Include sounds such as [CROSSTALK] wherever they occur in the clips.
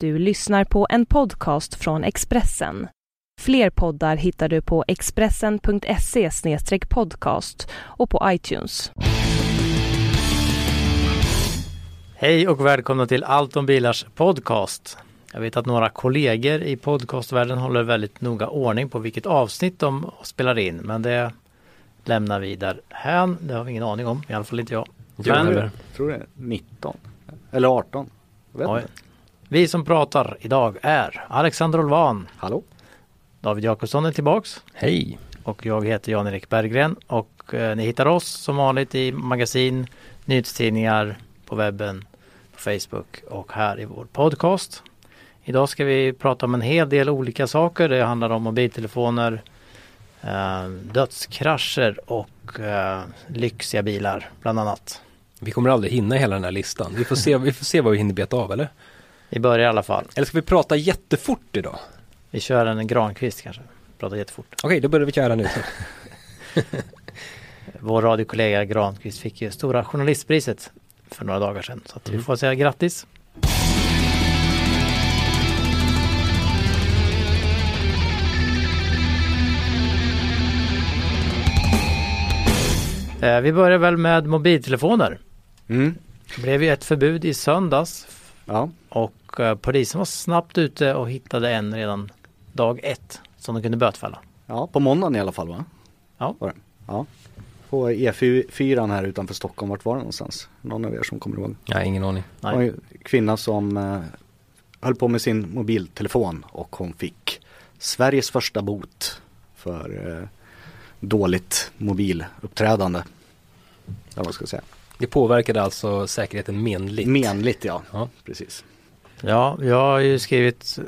Du lyssnar på en podcast från Expressen. Fler poddar hittar du på expressen.se podcast och på iTunes. Hej och välkomna till Allt om bilars podcast. Jag vet att några kollegor i podcastvärlden håller väldigt noga ordning på vilket avsnitt de spelar in, men det lämnar vi därhän. Det har vi ingen aning om, i alla fall inte jag. Men, jag tror det är 19 eller 18. Jag vet inte. Vi som pratar idag är Alexander Olvan. Hallå. David Jakobsson är tillbaks. Hej. Och jag heter Jan-Erik Berggren och eh, ni hittar oss som vanligt i magasin, nyhetstidningar, på webben, på Facebook och här i vår podcast. Idag ska vi prata om en hel del olika saker. Det handlar om mobiltelefoner, eh, dödskrascher och eh, lyxiga bilar bland annat. Vi kommer aldrig hinna hela den här listan. Vi får se, vi får se vad vi hinner beta av eller? Vi börjar i alla fall. Eller ska vi prata jättefort idag? Vi kör en Granqvist kanske. Prata jättefort. Okej, okay, då börjar vi köra nu. [LAUGHS] Vår radiokollega Granqvist fick ju Stora Journalistpriset för några dagar sedan. Så mm. vi får säga grattis. Eh, vi börjar väl med mobiltelefoner. Mm. Det blev ju ett förbud i söndags. Ja. Och eh, polisen var snabbt ute och hittade en redan dag ett som de kunde bötfälla. Ja, på måndagen i alla fall va? Ja. Var det? ja. På E4 här utanför Stockholm, vart var det någonstans? Någon av er som kommer ihåg? Ja, ingen aning. Det var en kvinna som eh, höll på med sin mobiltelefon och hon fick Sveriges första bot för eh, dåligt mobiluppträdande. Eller vad ska jag säga. Det påverkade alltså säkerheten menligt? Menligt ja, ja. precis. Ja, jag har ju skrivit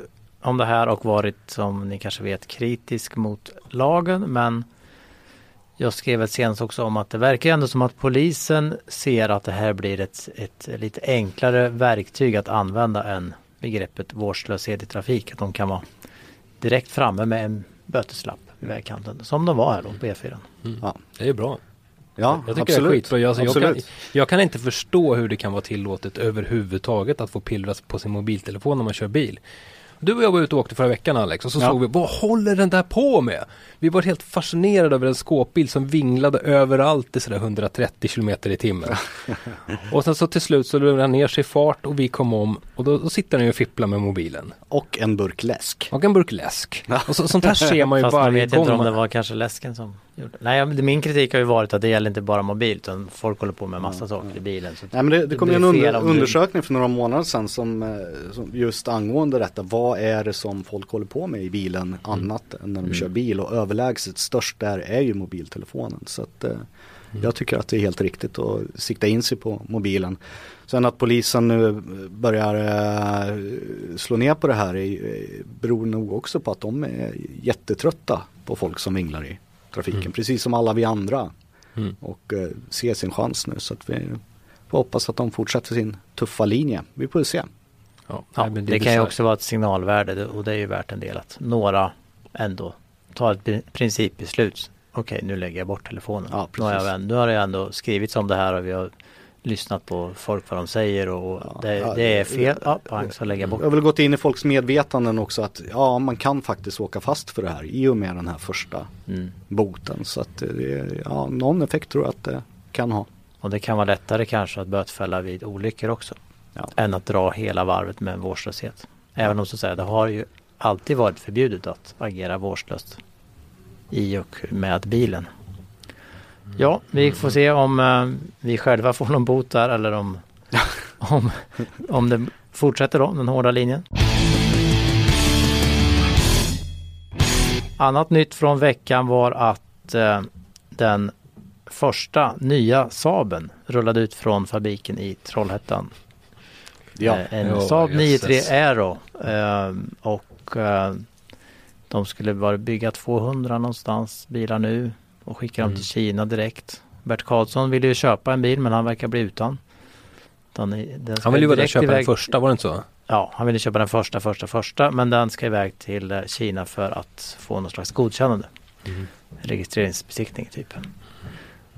om det här och varit som ni kanske vet kritisk mot lagen men jag skrev ett senast också om att det verkar ändå som att polisen ser att det här blir ett, ett lite enklare verktyg att använda än begreppet vårdslöshet i trafik. Att de kan vara direkt framme med en böteslapp i vägkanten som de var här då på E4. Mm. Ja, det är bra. Ja, jag tycker absolut. det är skitbra. Jag, alltså, jag, kan, jag, kan, inte förstå hur det kan vara tillåtet överhuvudtaget att få pillra på sin mobiltelefon när man kör bil. Du och jag var ute och åkte förra veckan Alex och så ja. såg vi, vad håller den där på med? Vi var helt fascinerade över en skåpbil som vinglade överallt i sådär 130 km i timmen. [LAUGHS] och sen så till slut så lugnade han ner sig i fart och vi kom om och då, då sitter han ju och fipplar med mobilen. Och en burk läsk. Och en burk läsk. och så, sånt här ser man ju varje [LAUGHS] gång. Fast man vet inte om det var kanske läsken som Nej, min kritik har ju varit att det gäller inte bara mobil utan folk håller på med massa mm. saker i bilen. Så Nej men det, det kom ju en under, undersökning för några månader sedan som, eh, som, just angående detta. Vad är det som folk håller på med i bilen mm. annat än när de mm. kör bil och överlägset störst där är ju mobiltelefonen. Så att eh, mm. jag tycker att det är helt riktigt att sikta in sig på mobilen. Sen att polisen nu börjar eh, slå ner på det här är, beror nog också på att de är jättetrötta på folk som vinglar i trafiken. Mm. Precis som alla vi andra. Mm. Och eh, ser sin chans nu så att vi får hoppas att de fortsätter sin tuffa linje. Vi får se. Ja, ja det, det kan ju också vara ett signalvärde och det är ju värt en del att några ändå tar ett principbeslut. Okej, nu lägger jag bort telefonen. Ja, nu, har jag, nu har det ändå skrivits om det här och vi har lyssnat på folk vad de säger och ja, det, ja, det, är fel. Ja, pang, så lägger jag bort. Jag har väl gått in i folks medvetanden också att ja, man kan faktiskt åka fast för det här i och med den här första mm. boten. Så att det, ja, någon effekt tror jag att det kan ha. Och det kan vara lättare kanske att bötfälla vid olyckor också. Ja. Än att dra hela varvet med vårdslöshet. Även om så att säga, det har ju alltid varit förbjudet att agera vårdslöst i och med bilen. Ja, vi får se om uh, vi själva får någon bot där eller om, [LAUGHS] om, om det fortsätter då, den hårda linjen. Annat nytt från veckan var att uh, den första nya Saaben rullade ut från fabriken i Trollhättan. Ja. Uh, en oh, Saab 93 Aero och de skulle bara bygga 200 någonstans bilar nu och skicka mm. dem till Kina direkt. Bert Karlsson ville ju köpa en bil men han verkar bli utan. Den, den han ville ju bara köpa iväg... den första, var det inte så? Ja, han ville köpa den första, första, första men den ska iväg till eh, Kina för att få någon slags godkännande. Mm. Registreringsbesiktning typ.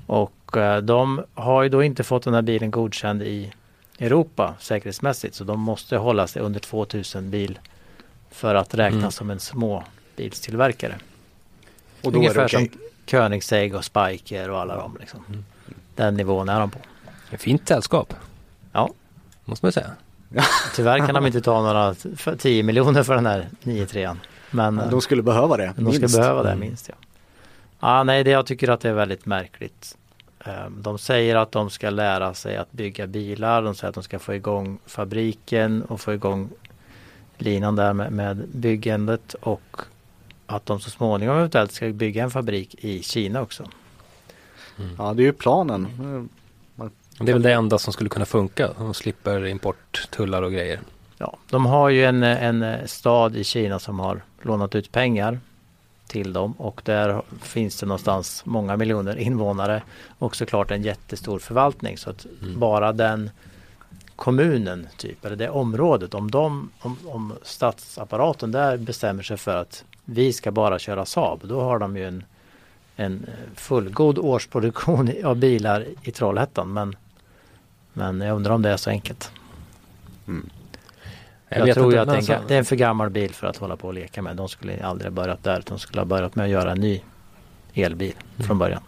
Och eh, de har ju då inte fått den här bilen godkänd i Europa säkerhetsmässigt så de måste hålla sig under 2000 bil för att räknas mm. som en småbilstillverkare. Och då Ungefär är det okay. Koenigsegg och Spiker och alla dem. Liksom. Mm. Den nivån är de på. Ett fint sällskap. Ja. Måste man säga. Tyvärr kan de inte ta några 10 miljoner för den här 9-3. Men de skulle behöva det. De minst. skulle behöva det mm. minst ja. Ah, nej, det, jag tycker att det är väldigt märkligt. Ehm, de säger att de ska lära sig att bygga bilar. De säger att de ska få igång fabriken och få igång linan där med, med byggandet och att de så småningom eventuellt ska bygga en fabrik i Kina också. Mm. Ja, det är ju planen. Det är väl det enda som skulle kunna funka. De slipper importtullar och grejer. Ja, de har ju en, en stad i Kina som har lånat ut pengar till dem och där finns det någonstans många miljoner invånare och såklart en jättestor förvaltning så att mm. bara den kommunen typ eller det området om de om, om statsapparaten där bestämmer sig för att vi ska bara köra Saab då har de ju en, en fullgod årsproduktion av bilar i Trollhättan men men jag undrar om det är så enkelt. Mm. Jag, jag tror ju att det är, en, det är en för gammal bil för att hålla på och leka med. De skulle aldrig börjat där. De skulle ha börjat med att göra en ny elbil mm. från början.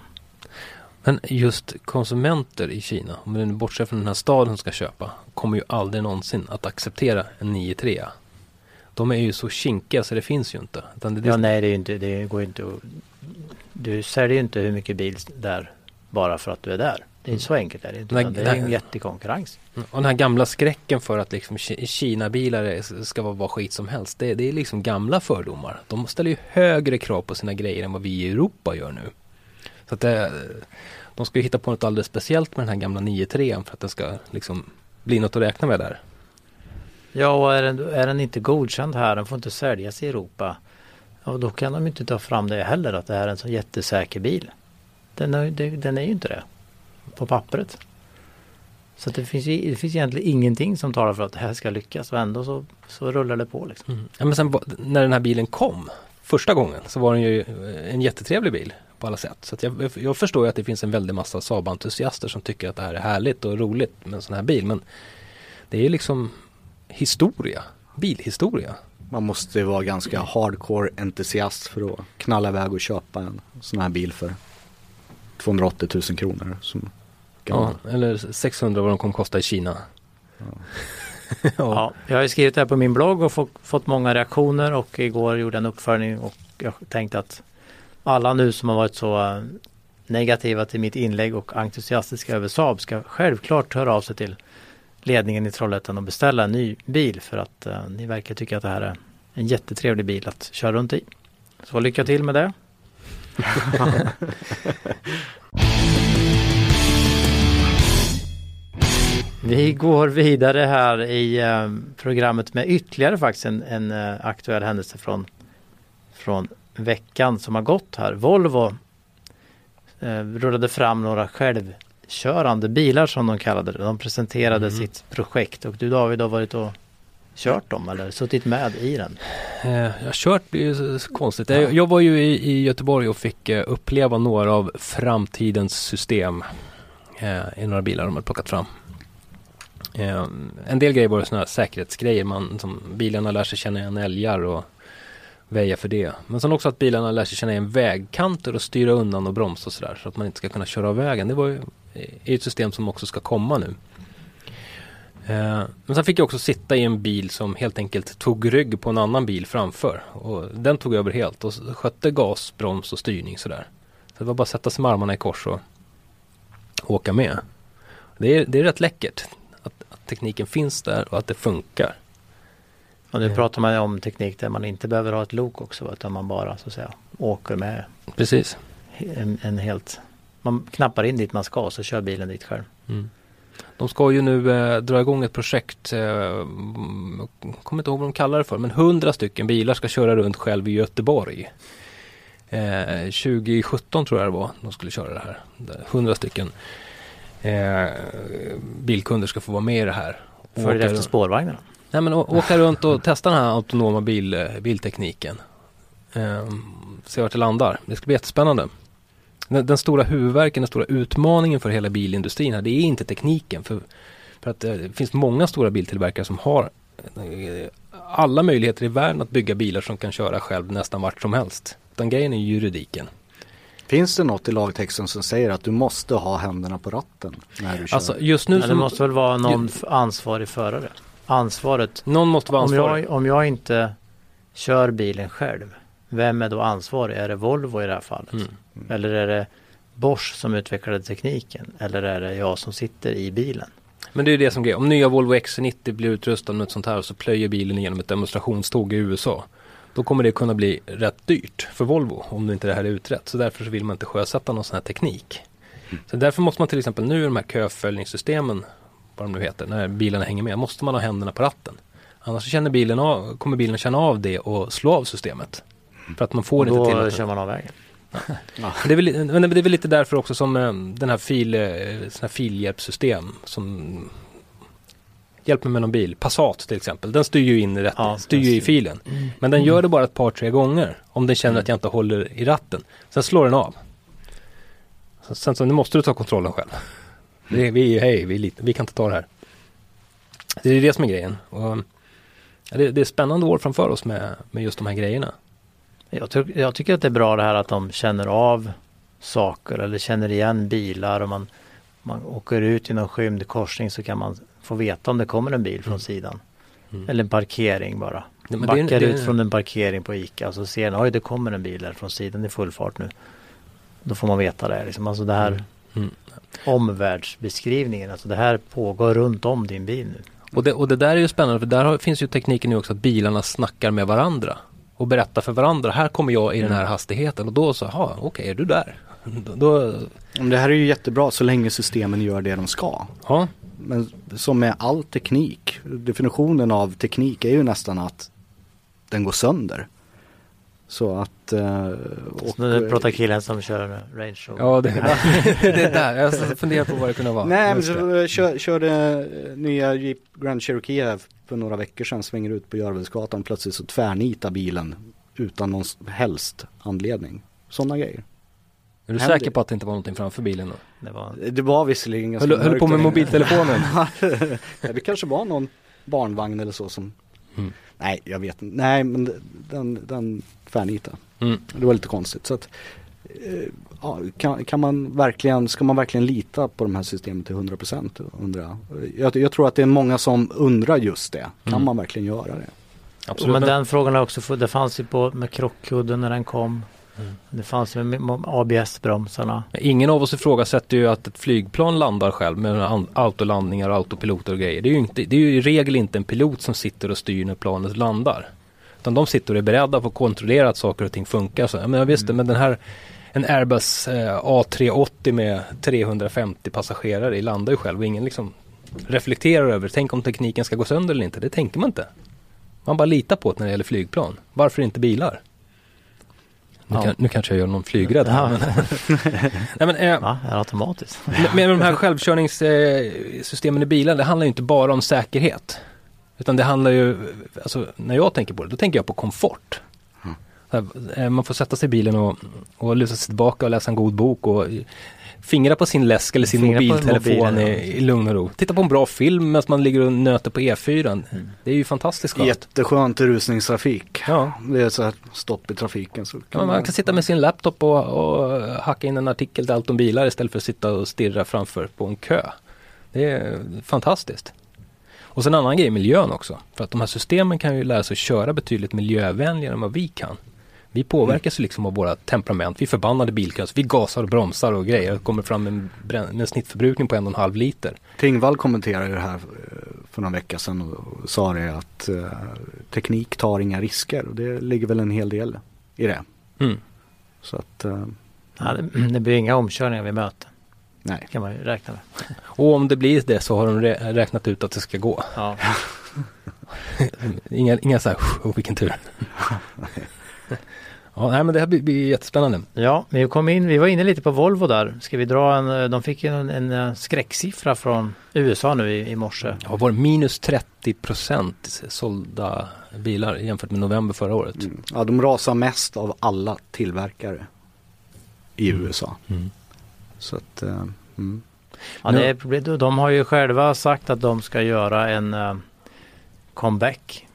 Men just konsumenter i Kina, om vi bortser från den här staden som ska köpa, kommer ju aldrig någonsin att acceptera en 9-3. De är ju så kinkiga så det finns ju inte. Det ja, nej, det, är inte, det går inte att... Du säljer ju inte hur mycket bil där bara för att du är där. Det är inte så enkelt är det inte. Det är en jättekonkurrens. Och den här gamla skräcken för att liksom Kina-bilar ska vara vad skit som helst. Det, det, är liksom gamla fördomar. De ställer ju högre krav på sina grejer än vad vi i Europa gör nu. Så att det, de ska ju hitta på något alldeles speciellt med den här gamla 9.3 för att den ska liksom bli något att räkna med där. Ja, och är den, är den inte godkänd här, den får inte säljas i Europa. Och då kan de inte ta fram det heller, att det här är en så jättesäker bil. Den är, den är ju inte det på pappret. Så det finns, det finns egentligen ingenting som talar för att det här ska lyckas och ändå så, så rullar det på. Liksom. Mm. Ja, men sen när den här bilen kom första gången så var den ju eh, en jättetrevlig bil på alla sätt. Så jag, jag, förstår ju att det finns en väldig massa Saab-entusiaster som tycker att det här är härligt och roligt med en sån här bil. Men det är ju liksom historia, bilhistoria. Man måste vara ganska hardcore entusiast för att knalla iväg och köpa en sån här bil för 280 000 kronor. Som ja, eller 600 vad de kommer kosta i Kina. Ja. ja. [LAUGHS] ja. jag har skrivit det här på min blogg och fått, fått många reaktioner och igår gjorde jag en uppföljning och jag tänkte att alla nu som har varit så eh, negativa till mitt inlägg och entusiastiska över Saab ska självklart höra av sig till ledningen i Trollhättan och beställa en ny bil för att eh, ni verkar tycka att det här är en jättetrevlig bil att köra runt i. Så lycka till med det. [LAUGHS] Vi går vidare här i eh, programmet med ytterligare faktiskt en, en eh, aktuell händelse från, från veckan som har gått här. Volvo eh, rullade fram några själv självkörande bilar som de kallade det. De presenterade mm. sitt projekt och du David har varit och kört dem eller suttit med i den? Eh, jag har kört blir ju konstigt. Ja. Jag var ju i, i Göteborg och fick eh, uppleva några av framtidens system eh, i några bilar de har plockat fram. En del grejer var sådana här säkerhetsgrejer. Man, som bilarna lär sig känna igen älgar och väja för det. Men sen också att bilarna lär sig känna igen vägkanter och styra undan och bromsa och sådär. Så att man inte ska kunna köra av vägen. Det var ju ett system som också ska komma nu. Eh, men sen fick jag också sitta i en bil som helt enkelt tog rygg på en annan bil framför. Och den tog över helt och skötte gas, broms och styrning sådär. Så det var bara att sätta sig med armarna i kors och åka med. Det är, det är rätt läckert att, att tekniken finns där och att det funkar. Och nu pratar man om teknik där man inte behöver ha ett lok också utan man bara så att säga åker med. Precis. En, en helt, man knappar in dit man ska så kör bilen dit själv. Mm. De ska ju nu eh, dra igång ett projekt, eh, kommer inte ihåg vad de kallar det för, men hundra stycken bilar ska köra runt själv i Göteborg. Eh, 2017 tror jag det var de skulle köra det här. Hundra stycken eh, bilkunder ska få vara med i det här. Följer efter spårvagnarna? Nej men åka runt och testa den här autonoma bil, eh, biltekniken. Eh, se vart det landar. Det ska bli jättespännande. Den, den, stora huvudverken, den stora utmaningen för hela bilindustrin här, det är inte tekniken. För För att det finns många stora biltillverkare som har eh, alla möjligheter i världen att bygga bilar som kan köra själv nästan vart som helst. Utan grejen är juridiken. Finns det något i lagtexten som säger att du måste ha händerna på ratten när du kör? Alltså just nu Men det måste väl vara någon ansvarig förare? Ansvaret. Någon måste vara ansvarig. Om jag, om jag inte kör bilen själv, vem är då ansvarig? Är det Volvo i det här fallet? Mm. Eller är det Bosch som utvecklade tekniken? Eller är det jag som sitter i bilen? Men det är det som är Om nya Volvo XC90 blir utrustad med ett sånt här så plöjer bilen igenom ett demonstrationståg i USA. Då kommer det kunna bli rätt dyrt för Volvo om inte det här är utrett. Så därför så vill man inte sjösätta någon sån här teknik. Mm. Så därför måste man till exempel nu i de här köföljningssystemen, vad de nu heter, när bilarna hänger med, måste man ha händerna på ratten. Annars känner bilen av, kommer bilen känna av det och slå av systemet. För att man får och inte till Då kör man av vägen. Ja. Det, är väl, men det är väl lite därför också som eh, den här, fil, eh, sån här filhjälpssystem som Hjälp mig med någon bil, Passat till exempel, den styr ju in rätt, ja, styr ju i filen. Mm. Men den gör det bara ett par tre gånger om den känner mm. att jag inte håller i ratten. Sen slår den av. Sen så nu måste du ta kontrollen själv. Mm. Det, vi, hej, vi, vi kan inte ta det här. Det är det som är grejen. Och, ja, det, det, är spännande år framför oss med, med just de här grejerna. Jag, ty jag, tycker att det är bra det här att de känner av saker eller känner igen bilar och man, man åker ut i någon skymd korsning så kan man få veta om det kommer en bil från mm. sidan. Mm. Eller en parkering bara. Ja, Backar det, det, ut från en parkering på ICA och så ser man, oj det kommer en bil där från sidan i full fart nu. Då får man veta det. Liksom. Alltså det här mm. mm. omvärldsbeskrivningen, alltså det här pågår runt om din bil nu. Och det, och det där är ju spännande för där har, finns ju tekniken nu också att bilarna snackar med varandra och berättar för varandra, här kommer jag i den här mm. hastigheten och då så, jaha, okej, okay, är du där? [LAUGHS] Då... Det här är ju jättebra så länge systemen gör det de ska. Ja. Men som med all teknik, definitionen av teknik är ju nästan att den går sönder. Så att... Uh, och, nu pratar killen som kör Range Rover. Ja, det, [LAUGHS] det är där. Jag funderar på vad det kunde vara. Nej, men så, kör, körde nya Jeep Grand Cherokee här för några veckor sedan. Svänger ut på Görvelsgatan. Plötsligt så tvärnitar bilen utan någon helst anledning. Sådana grejer. Är du säker på att det inte var någonting framför bilen då? Det var, det var visserligen ganska Höll, höll du på med mobiltelefonen? [LAUGHS] det kanske var någon barnvagn eller så som mm. Nej, jag vet inte. Nej, men den, den tvärnitade. Mm. Det var lite konstigt. Så att, eh, ja, kan, kan, man verkligen, ska man verkligen lita på de här systemen till 100% undrar jag. jag. tror att det är många som undrar just det. Kan mm. man verkligen göra det? Absolut. Men den frågan har också, det fanns ju på med krockkudden när den kom. Mm. Det fanns ju ABS-bromsarna. Ingen av oss ifrågasätter ju att ett flygplan landar själv med autolandningar och autopiloter och grejer. Det är, ju inte, det är ju i regel inte en pilot som sitter och styr när planet landar. Utan de sitter och är beredda på att kontrollera att saker och ting funkar. Så, men visst, mm. men den här en Airbus eh, A380 med 350 passagerare landar ju själv och ingen liksom reflekterar över, tänk om tekniken ska gå sönder eller inte. Det tänker man inte. Man bara litar på det när det gäller flygplan. Varför inte bilar? Nu, ja. kan, nu kanske jag gör någon flygrädd ja. [LAUGHS] Nej, men, äh, Va? Är automatiskt? Med, de här självkörningssystemen i bilar, det handlar ju inte bara om säkerhet. Utan det handlar ju, alltså när jag tänker på det, då tänker jag på komfort. Mm. Man får sätta sig i bilen och, och luta sig tillbaka och läsa en god bok och fingra på sin läsk eller sin fingra mobiltelefon mobilen, i, i lugn och ro. Titta på en bra film medan man ligger och nöter på E4. Mm. Det är ju fantastiskt skönt. Jätteskönt i rusningstrafik. Ja. Det är så här stopp i trafiken. Så kan ja, man, man, kan sitta med sin laptop och, och hacka in en artikel till allt om bilar istället för att sitta och stirra framför på en kö. Det är fantastiskt. Och sen en annan grej, miljön också. För att de här systemen kan ju lära sig att köra betydligt miljövänligare än vad vi kan. Vi påverkas mm. liksom av våra temperament. Vi är förbannade bilkös. Vi gasar och bromsar och grejer. Det kommer fram med en, en snittförbrukning på en och en halv liter. Tingvall kommenterade det här eh, för några veckor sedan och sa det att uh, teknik tar inga risker. Och det ligger väl en hel del i det. Mm. Så att, uh, ja, det, [CLEARS THROAT] det blir inga omkörningar vid möten. Nej. kan man ju räkna med. [LAUGHS] Och om det blir det så har de räknat ut att det ska gå. Ja. [LAUGHS] inga, inga så här, oh, vilken tur. [LAUGHS] Ja, nej, men det här blir, blir jättespännande. Ja, vi kom in, vi var inne lite på Volvo där. Ska vi dra en, de fick en, en eh, skräcksiffra från USA nu i, i morse. Ja, var minus 30 procent sålda bilar jämfört med november förra året. Mm. Ja, de rasar mest av alla tillverkare i mm. USA. Mm. Så att, uh, Ja, det är, de har ju själva sagt att de ska göra en uh, comeback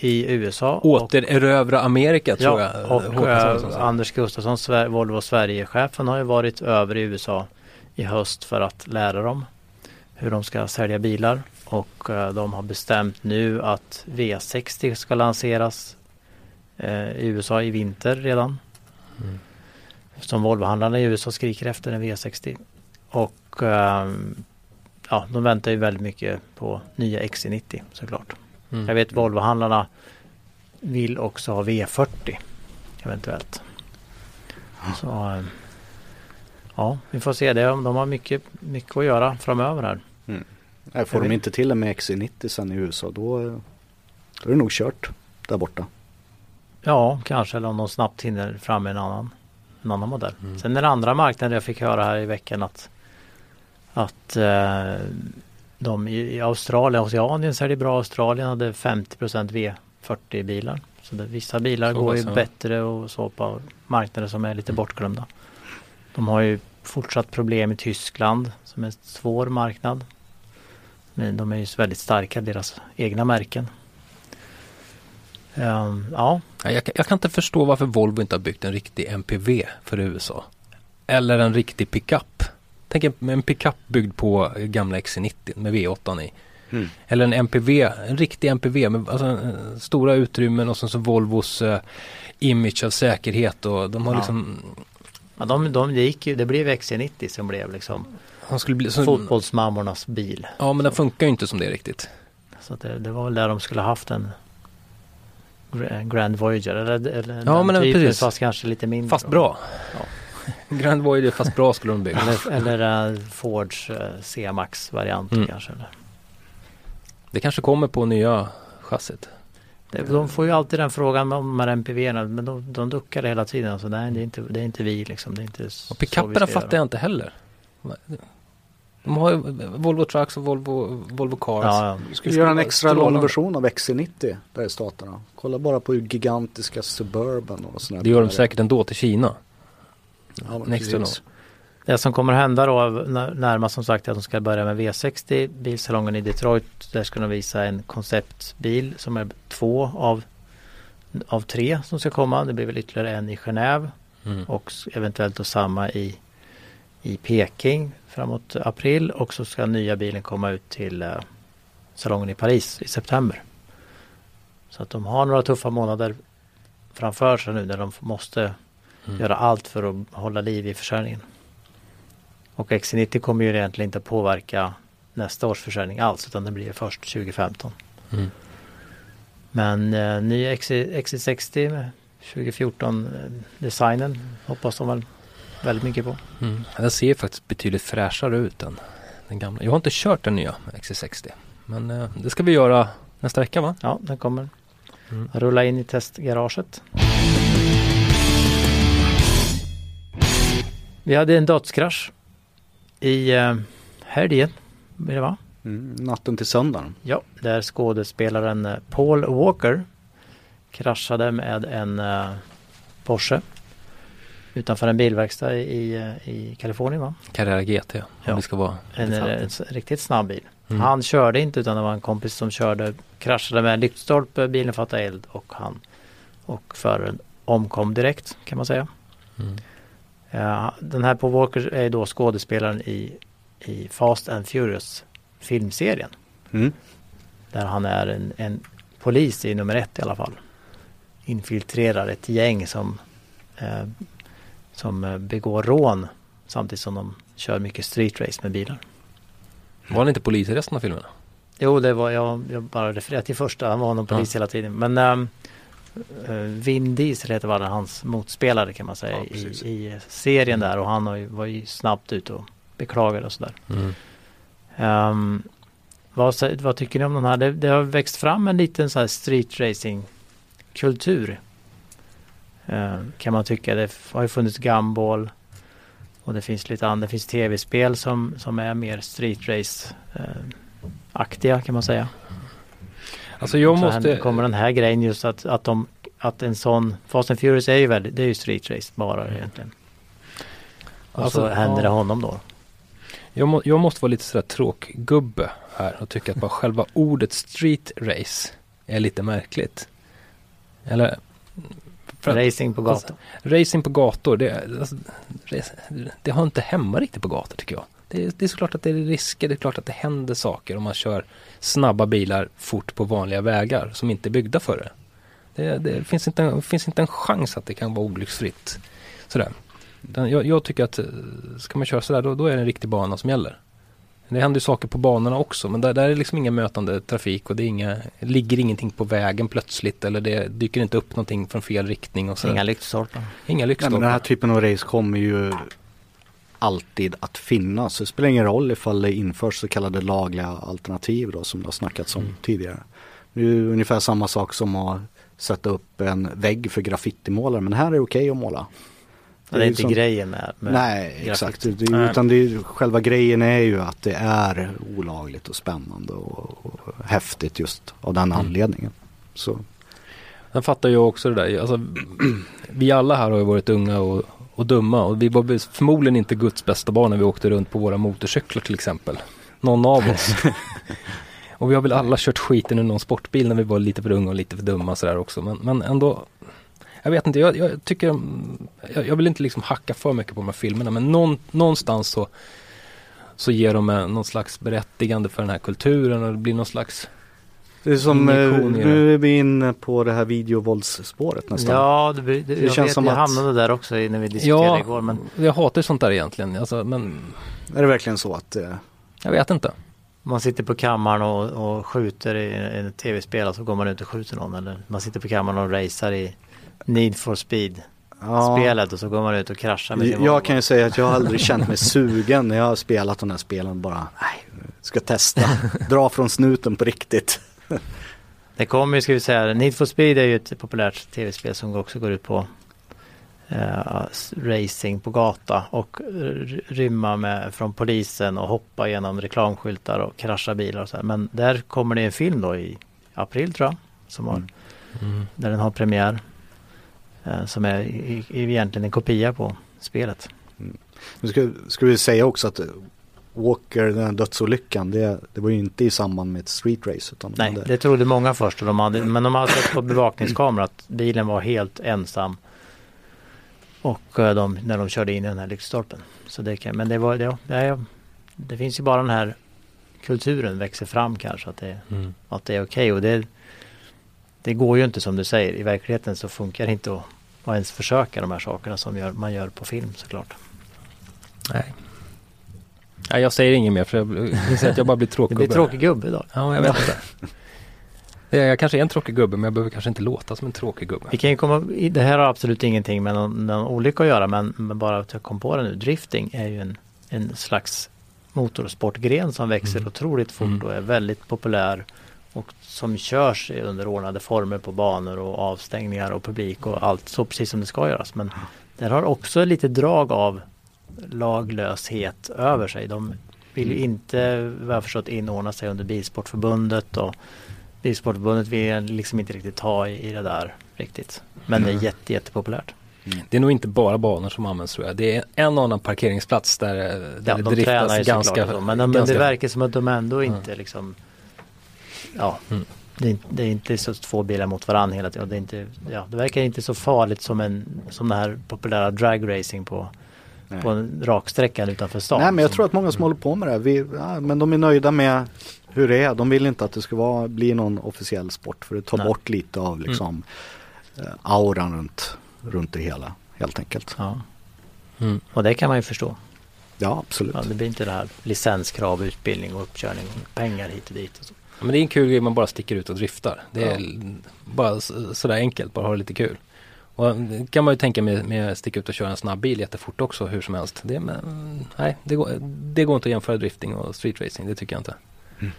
i USA. Återerövra Amerika tror ja, jag. Och uh, Anders Gustafsson, Volvo Sverige-chefen har ju varit över i USA i höst för att lära dem hur de ska sälja bilar. Och uh, de har bestämt nu att V60 ska lanseras i USA i vinter redan. Mm. Som Volvohandlarna i USA skriker efter en V60. Och um, ja, de väntar ju väldigt mycket på nya XC90 såklart. Mm. Jag vet Volvohandlarna vill också ha V40 eventuellt. Så um, ja, vi får se det. De har mycket, mycket att göra framöver här. Mm. Nej, får de inte till en med XC90 sen i USA då, då är det nog kört där borta. Ja, kanske eller om de snabbt hinner fram med en annan, en annan modell. Mm. Sen det andra marknader jag fick höra här i veckan att att eh, de i Australien, Oceanien så är det bra. Australien hade 50% V40 bilar. Så det, vissa bilar så går ju bättre och så på marknader som är lite bortglömda. De har ju fortsatt problem i Tyskland som är en svår marknad. Men de är ju väldigt starka, deras egna märken. Um, ja. Jag, jag, kan inte förstå varför Volvo inte har byggt en riktig MPV för USA. Eller en riktig pickup. Tänk en pickup byggd på gamla XC90 med V8 i. Mm. Eller en MPV, en riktig MPV med alltså, stora utrymmen och sen så Volvos uh, image av säkerhet och de har ja. liksom Ja, de, de, det, gick ju, det blev XC90 som blev liksom Han skulle bli, så, fotbollsmammornas bil. Ja men den funkar ju inte som det riktigt. Så det, det, var väl där de skulle haft en Grand Voyager eller, eller ja, men typen, precis. fast kanske lite mindre. Fast bra. Ja. [LAUGHS] Grand Voyager fast bra skulle de bygga. eller eller uh, Fords uh, C-Max variant mm. kanske. Eller. Det kanske kommer på nya chassit. Det, de får ju alltid den frågan om de här MPV men de, de duckar hela tiden. Alltså, nej, det är inte, det är inte vi liksom. Det är inte och pickuperna fattar jag inte heller. De har ju Volvo Trucks och Volvo, Volvo Cars. Ja, ja. Vi skulle göra en extra lång version av XC90 där i staterna. Kolla bara på hur gigantiska Suburban och sådana Det gör de säkert ändå till Kina. Ja, Next det som kommer hända då närmast som sagt är att de ska börja med V60 bilsalongen i Detroit. Där ska de visa en konceptbil som är två av, av tre som ska komma. Det blir väl ytterligare en i Genève mm. och eventuellt då samma i, i Peking framåt april och så ska nya bilen komma ut till uh, salongen i Paris i september. Så att de har några tuffa månader framför sig nu när de måste mm. göra allt för att hålla liv i försäljningen. Och XC90 kommer ju egentligen inte påverka nästa års försäljning alls utan det blir först 2015. Mm. Men eh, ny XC60 2014 eh, designen hoppas de väl väldigt mycket på. Mm. Den ser faktiskt betydligt fräschare ut än den gamla. Jag har inte kört den nya XC60 men eh, det ska vi göra nästa vecka va? Ja, den kommer mm. rulla in i testgaraget. Vi hade en dödskrasch i eh, helgen, blir det va? Mm, natten till söndagen. Ja, där skådespelaren eh, Paul Walker kraschade med en eh, Porsche utanför en bilverkstad i, i Kalifornien va? Carrera GT om ja. det ska vara en, en, en riktigt snabb bil. Mm. Han körde inte utan det var en kompis som körde, kraschade med en lyktstolpe, bilen fattade eld och han och föraren omkom direkt kan man säga. Mm. Ja, den här Paul Walker är då skådespelaren i, i Fast and Furious filmserien. Mm. Där han är en, en, polis i nummer ett i alla fall. Infiltrerar ett gäng som, eh, som eh, begår rån samtidigt som de kör mycket street race med bilar. Var han inte polis i resten av filmerna? Jo, det var jag, jag bara refererat till första. Han var någon polis ja. hela tiden. Men uh, Vin Diesel heter var hans motspelare kan man säga ja, i, i, serien där och han var ju, var ju snabbt ute och beklagade och sådär. Mm. Um, vad, vad, tycker ni om den här? Det, det, har växt fram en liten så här street racing kultur. Uh, kan man tycka. Det har ju funnits gumball och det finns lite andra. Det finns tv-spel som, som är mer street race uh, aktiga kan man säga. Alltså jag så måste... kommer den här grejen just att, att, de, att en sån Fast and Furious är ju väldigt, det är ju street race bara mm. egentligen. Och alltså, så händer ja. det honom då. Jag, må, jag måste vara lite sådär tråkgubbe här och tycka att bara själva ordet street race är lite märkligt. Eller? Racing på gator. Alltså, racing på gator, det, alltså, det har inte hemma riktigt på gator tycker jag. Det, det är såklart att det är risker, det är klart att det händer saker om man kör snabba bilar fort på vanliga vägar som inte är byggda för det. Det, det finns, inte, det finns inte en chans att det kan vara olycksfritt. Sådär. Jag, jag, tycker att eh, ska man köra sådär då, då är det en riktig bana som gäller. Det händer saker på banorna också men där, där är liksom ingen mötande trafik och det är inga, ligger ingenting på vägen plötsligt eller det dyker inte upp någonting från fel riktning. Och så. Inga lyktstolpar. Inga lyktstolpar. den här typen av race kommer ju alltid att finnas. Det spelar ingen roll ifall det införs så kallade lagliga alternativ då som det har snackats om mm. tidigare. Det är ungefär samma sak som att sätta upp en vägg för graffitimålare men här är det okej okay att måla. Det är, det är inte som, grejen med, med Nej, graffiti. exakt. Det, utan det är, själva grejen är ju att det är olagligt och spännande och, och häftigt just av den mm. anledningen. Så. Jag fattar ju också det där. Alltså, [CLEARS THROAT] vi alla här har ju varit unga och, och dumma och vi var förmodligen inte Guds bästa barn när vi åkte runt på våra motorcyklar till exempel. Någon av oss. [LAUGHS] och vi har väl alla kört skiten ur någon sportbil när vi var lite för unga och lite för dumma sådär också. Men, men ändå jag vet inte, jag, jag tycker, jag, jag, vill inte liksom hacka för mycket på de här filmerna men någon, någonstans så, så ger de någon slags berättigande för den här kulturen och det blir någon slags det är som, eh, nu är vi inne på det här videovåldsspåret nästan. Ja, det, det, det jag känns vet, som jag att... hamnade där också när vi diskuterade ja, igår. Men... jag hatar sånt där egentligen. Alltså, men... Är det verkligen så att... Eh... Jag vet inte. Man sitter på kammaren och, och skjuter i ett tv-spel och så går man ut och skjuter någon. Eller man sitter på kammaren och racear i Need for speed ja. spelet och så går man ut och kraschar med sin Jag kan ju säga att jag har aldrig känt mig sugen när jag har spelat de här spelen bara, nej, ska testa, [LAUGHS] dra från snuten på riktigt. [LAUGHS] Det kommer ju, ska vi säga, Need for speed är ju ett populärt tv-spel som också går ut på uh, racing på gata och rymma med, från polisen och hoppa genom reklamskyltar och krascha bilar och så här. Men där kommer det en film då i april tror jag, som har, mm. Mm. där den har premiär. Eh, som är egentligen en kopia på spelet. Mm. Nu ska, ska vi säga också att Walker, den här dödsolyckan, det, det var ju inte i samband med ett street race. Utan Nej, hade... det trodde många först. Och de hade, men de hade sett på bevakningskamera att bilen var helt ensam. Och eh, de, när de körde in i den här lyktstolpen. Så det kan, men det var, det, det, det finns ju bara den här kulturen växer fram kanske. Att det, mm. att det är okej. Okay. Och det, det går ju inte som du säger. I verkligheten så funkar det inte att, att ens försöka de här sakerna som gör, man gör på film såklart. Nej. Nej, jag säger inget mer för jag, jag, att jag bara blir tråkig gubbe. Du blir tråkig gubbe idag. Ja, jag vet inte. [LAUGHS] Jag kanske är en tråkig gubbe men jag behöver kanske inte låta som en tråkig gubbe. Vi kan komma, det här har absolut ingenting med någon, någon olycka att göra men, men, bara att jag kom på det nu. Drifting är ju en, en slags motorsportgren som växer mm. otroligt fort mm. och är väldigt populär och som körs under ordnade former på banor och avstängningar och publik och allt så precis som det ska göras. Men det har också lite drag av laglöshet över sig. De vill ju inte, vad jag förstått, inordna sig under Bilsportförbundet och Bilsportförbundet vill liksom inte riktigt ta i, det där riktigt. Men det är jätte, jättepopulärt. Mm. Det är nog inte bara banor som används tror jag. Det är en annan parkeringsplats där, där ja, det de driftas ganska... Så, men, ganska... det verkar som att de ändå inte mm. liksom ja, mm. det, är, det, är, inte så två bilar mot varandra hela tiden. Det, är inte, ja, det verkar inte så farligt som, en, som den här populära dragracing på, på en raksträcka utanför stan. Nej men jag tror att många som håller på med det, vi, ja, men de är nöjda med hur det är. De vill inte att det ska vara, bli någon officiell sport för det tar Nej. bort lite av liksom mm. auran runt, runt det hela helt enkelt. Ja. Mm. Och det kan man ju förstå. Ja absolut. Ja, det blir inte det här licenskrav, utbildning och uppkörning och pengar hit och dit. Och så. Ja, men det är en kul grej man bara sticker ut och driftar. Det är ja. bara sådär enkelt, bara ha lite kul. Och det kan man ju tänka med, med att sticka ut och köra en snabb bil jättefort också hur som helst. Det, men, nej, det går, det går inte att jämföra drifting och street racing, det tycker jag inte. Mm.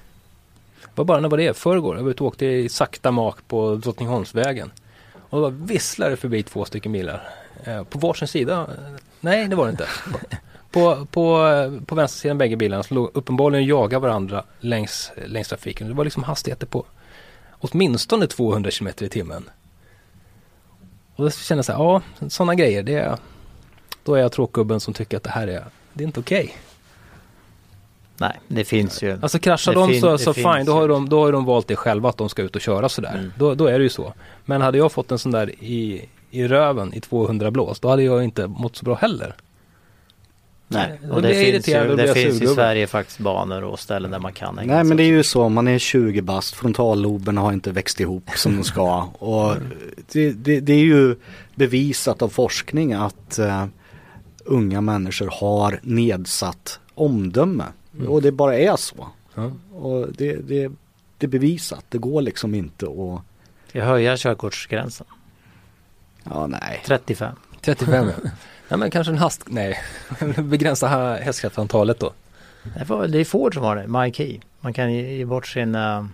Var bara när var det? Förrgår? Jag var ute och åkte i sakta mak på Drottningholmsvägen. Och då visslade förbi två stycken bilar. Eh, på varsin sida? Nej, det var det inte. [LAUGHS] På, på, på vänstersidan bägge bilarna så låg uppenbarligen jaga varandra längs, längs trafiken. Det var liksom hastigheter på åtminstone 200 km i timmen. Och då kände jag så här, ja sådana grejer, det är, då är jag tråkgubben som tycker att det här är, det är inte okej. Okay. Nej, det finns ju. Alltså kraschar de så, så fine, då har, de, då har de valt det själva att de ska ut och köra sådär. Mm. Då, då är det ju så. Men hade jag fått en sån där i, i röven i 200 blås, då hade jag inte mått så bra heller. Nej, och det, finns ju, det finns i Sverige faktiskt banor och ställen där man kan Nej men det är ju så, man är 20 bast, frontalloberna har inte växt ihop som de ska. [LAUGHS] Och det, det, det, är ju bevisat av forskning att uh, unga människor har nedsatt omdöme. Mm. Och det bara är så. Mm. Och det, det, det är bevisat, det går liksom inte att... Ska höja körkortsgränsen? Ja, nej. 35. 35 ja. [LAUGHS] Nej men kanske en hast... Nej, [LAUGHS] begränsa hästkraftantalet då. Det är Ford som har det, MyKey. Man kan ge bort sin... Uh,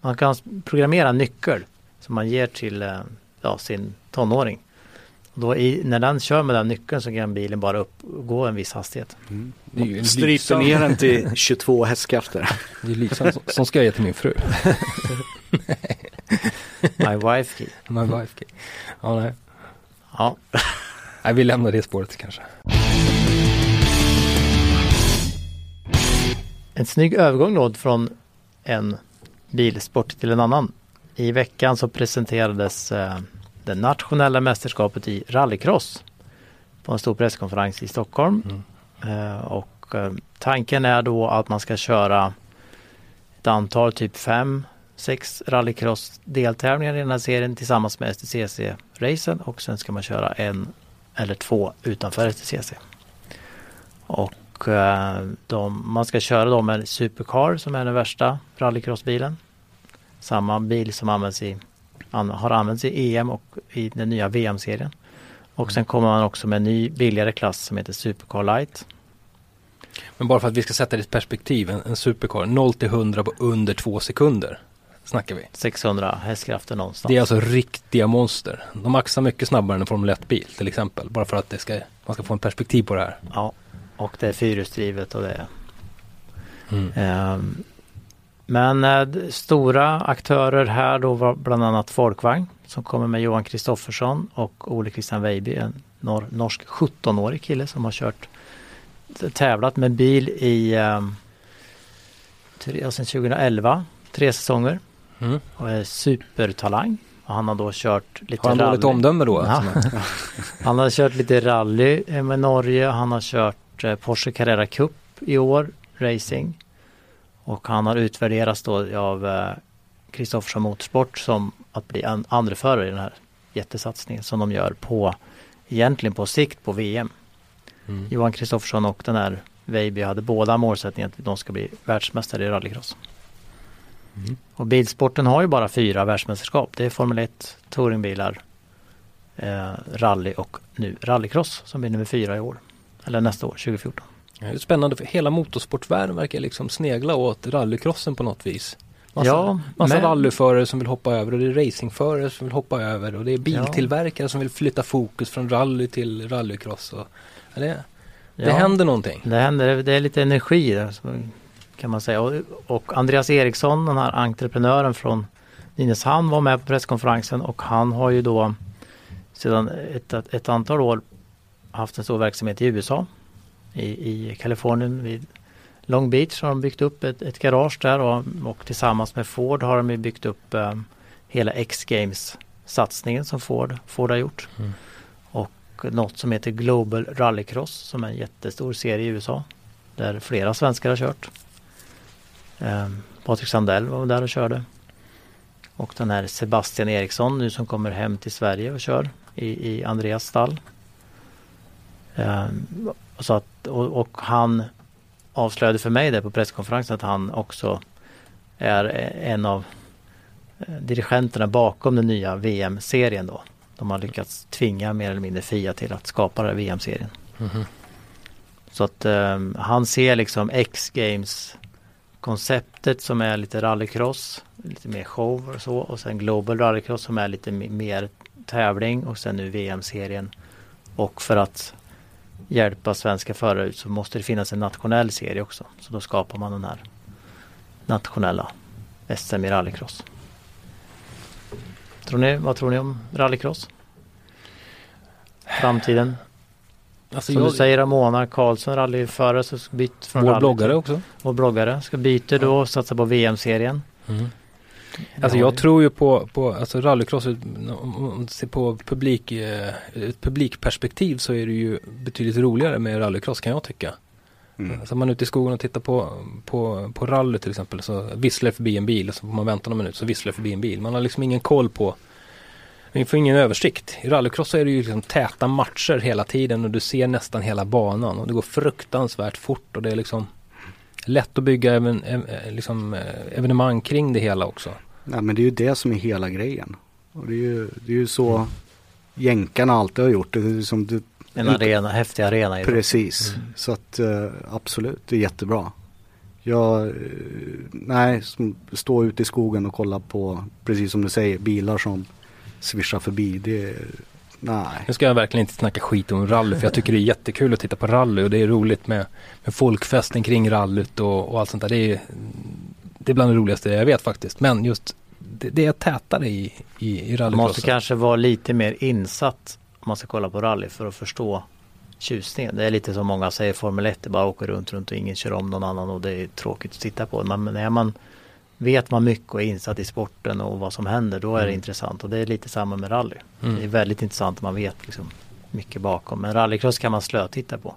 man kan programmera en nyckel som man ger till uh, ja, sin tonåring. Då i, när den kör med den nyckeln så kan bilen bara upp, gå en viss hastighet. Mm. Stryper ner den till [LAUGHS] 22 hästkrafter. Det är liksom, som ska jag ge till min fru. [LAUGHS] My wife key. My wife key. Ja, nej. Ja. Nej, vi lämnar det spåret kanske. En snygg övergång då från en bilsport till en annan. I veckan så presenterades eh, det nationella mästerskapet i rallycross på en stor presskonferens i Stockholm. Mm. Eh, och eh, tanken är då att man ska köra ett antal, typ fem, sex rallycross deltävlingar i den här serien tillsammans med STCC-racen och sen ska man köra en eller två utanför STCC. Och eh, de, man ska köra dem med Supercar som är den värsta rallycrossbilen. Samma bil som används i, an, har använts i EM och i den nya VM-serien. Och sen kommer man också med en ny billigare klass som heter Supercar Light. Men bara för att vi ska sätta det i perspektiv, en, en Supercar 0 till 100 på under två sekunder snackar vi. 600 hästkrafter någonstans. Det är alltså riktiga monster. De axar mycket snabbare än en Formel 1-bil till exempel. Bara för att det ska, man ska få en perspektiv på det här. Ja, och det är fyrhjulsdrivet och det mm. um, men eh, stora aktörer här då var bland annat Folkvagn som kommer med Johan Kristoffersson och Ole Christian Weiby, en nor norsk 17-årig kille som har kört tävlat med bil i um, sedan 2011, tre säsonger. Mm. Och är supertalang. Och han har då kört lite Har han rally. dåligt omdöme då? Ja. [LAUGHS] han har kört lite rally med Norge. Han har kört eh, Porsche Carrera Cup i år, racing. Och han har utvärderats då av Kristoffersson eh, Motorsport som att bli an andreförare i den här jättesatsningen som de gör på egentligen på sikt på VM. Mm. Johan Kristoffersson och den här Veiby hade båda målsättningen att de ska bli världsmästare i rallycross. Mm. Och bilsporten har ju bara fyra världsmästerskap. Det är Formel 1, touringbilar, eh, rally och nu rallycross som blir nummer fyra i år. Eller nästa år, 2014. det är spännande för hela motorsportvärlden verkar liksom snegla åt rallycrossen på något vis. Massa, ja, massa men... rallyförare som vill hoppa över och det är racingförare som vill hoppa över och det är biltillverkare ja. som vill flytta fokus från rally till rallycross. Och, det, det ja, händer någonting. Det händer, det är lite energi där kan man säga. Och, och Andreas Eriksson, den här entreprenören från Nynäshamn var med på presskonferensen och han har ju då sedan ett, ett antal år haft en stor verksamhet i USA. I, i Kalifornien vid Long Beach har de byggt upp ett, ett garage där och, och, tillsammans med Ford har de byggt upp um, hela X-Games satsningen som Ford, Ford har gjort. Mm. Och något som heter Global Rallycross som är en jättestor serie i USA. Där flera svenskar har kört. Eh, Patrik Sandell var där och körde. Och den här Sebastian Eriksson nu som kommer hem till Sverige och kör i, i Andreas stall. Eh, så att, och, och, han avslöjade för mig där på presskonferensen att han också är en av eh, dirigenterna bakom den nya VM-serien då. De har lyckats tvinga mer eller mindre FIA till att skapa den här VM-serien. Mm -hmm. Så att um, han ser liksom X-Games konceptet som är lite rallycross, lite mer show och så och sen Global Rallycross som är lite mer tävling och sen nu VM-serien. Och för att hjälpa svenska förare ut så måste det finnas en nationell serie också. Så då skapar man den här nationella SM i rallycross. Tror ni, vad tror ni om rallycross? Framtiden? Alltså Som jag, du säger Ramona Karlsson, rallyförare, så bytt från Vår bloggare också. Vår bloggare ska byta då och satsa på VM-serien. Mm. Alltså jag tror ju på, på alltså rallycross, om man ser på publik, eh, ett publikperspektiv så är det ju betydligt roligare med rallycross kan jag tycka. Mm. Så man är ute i skogen och tittar på, på, på rally till exempel så visslar förbi en bil och så får man vänta någon minut så visslar förbi en bil. Man har liksom ingen koll på man får ingen översikt. I rallycross är det ju liksom täta matcher hela tiden och du ser nästan hela banan och det går fruktansvärt fort och det är liksom lätt att bygga even, liksom, eh, evenemang kring det hela också. Nej men det är ju det som är hela grejen. Och det är ju, det är ju så mm. jänkarna alltid har gjort. Det är som du, en arena, häftig arena. Precis, mm. så att uh, absolut, det är jättebra. Jag, nej, stå ute i skogen och kolla på, precis som du säger, bilar som svischar förbi. Det, nej. Nu ska jag verkligen inte snacka skit om rally för jag tycker det är jättekul att titta på rally och det är roligt med, med folkfesten kring rallyt och, och allt sånt där. Det är, det är bland det roligaste jag vet faktiskt. Men just det, det är tätare i, i, i rallycrossen. Man måste kanske vara lite mer insatt om man ska kolla på rally för att förstå tjusningen. Det är lite som många säger Formel 1, det bara åker runt, runt och ingen kör om någon annan och det är tråkigt att titta på. Men när man vet man mycket och är insatt i sporten och vad som händer, då är det mm. intressant. Och det är lite samma med rally. Mm. Det är väldigt intressant om man vet liksom mycket bakom. Men rallycross kan man slötitta på.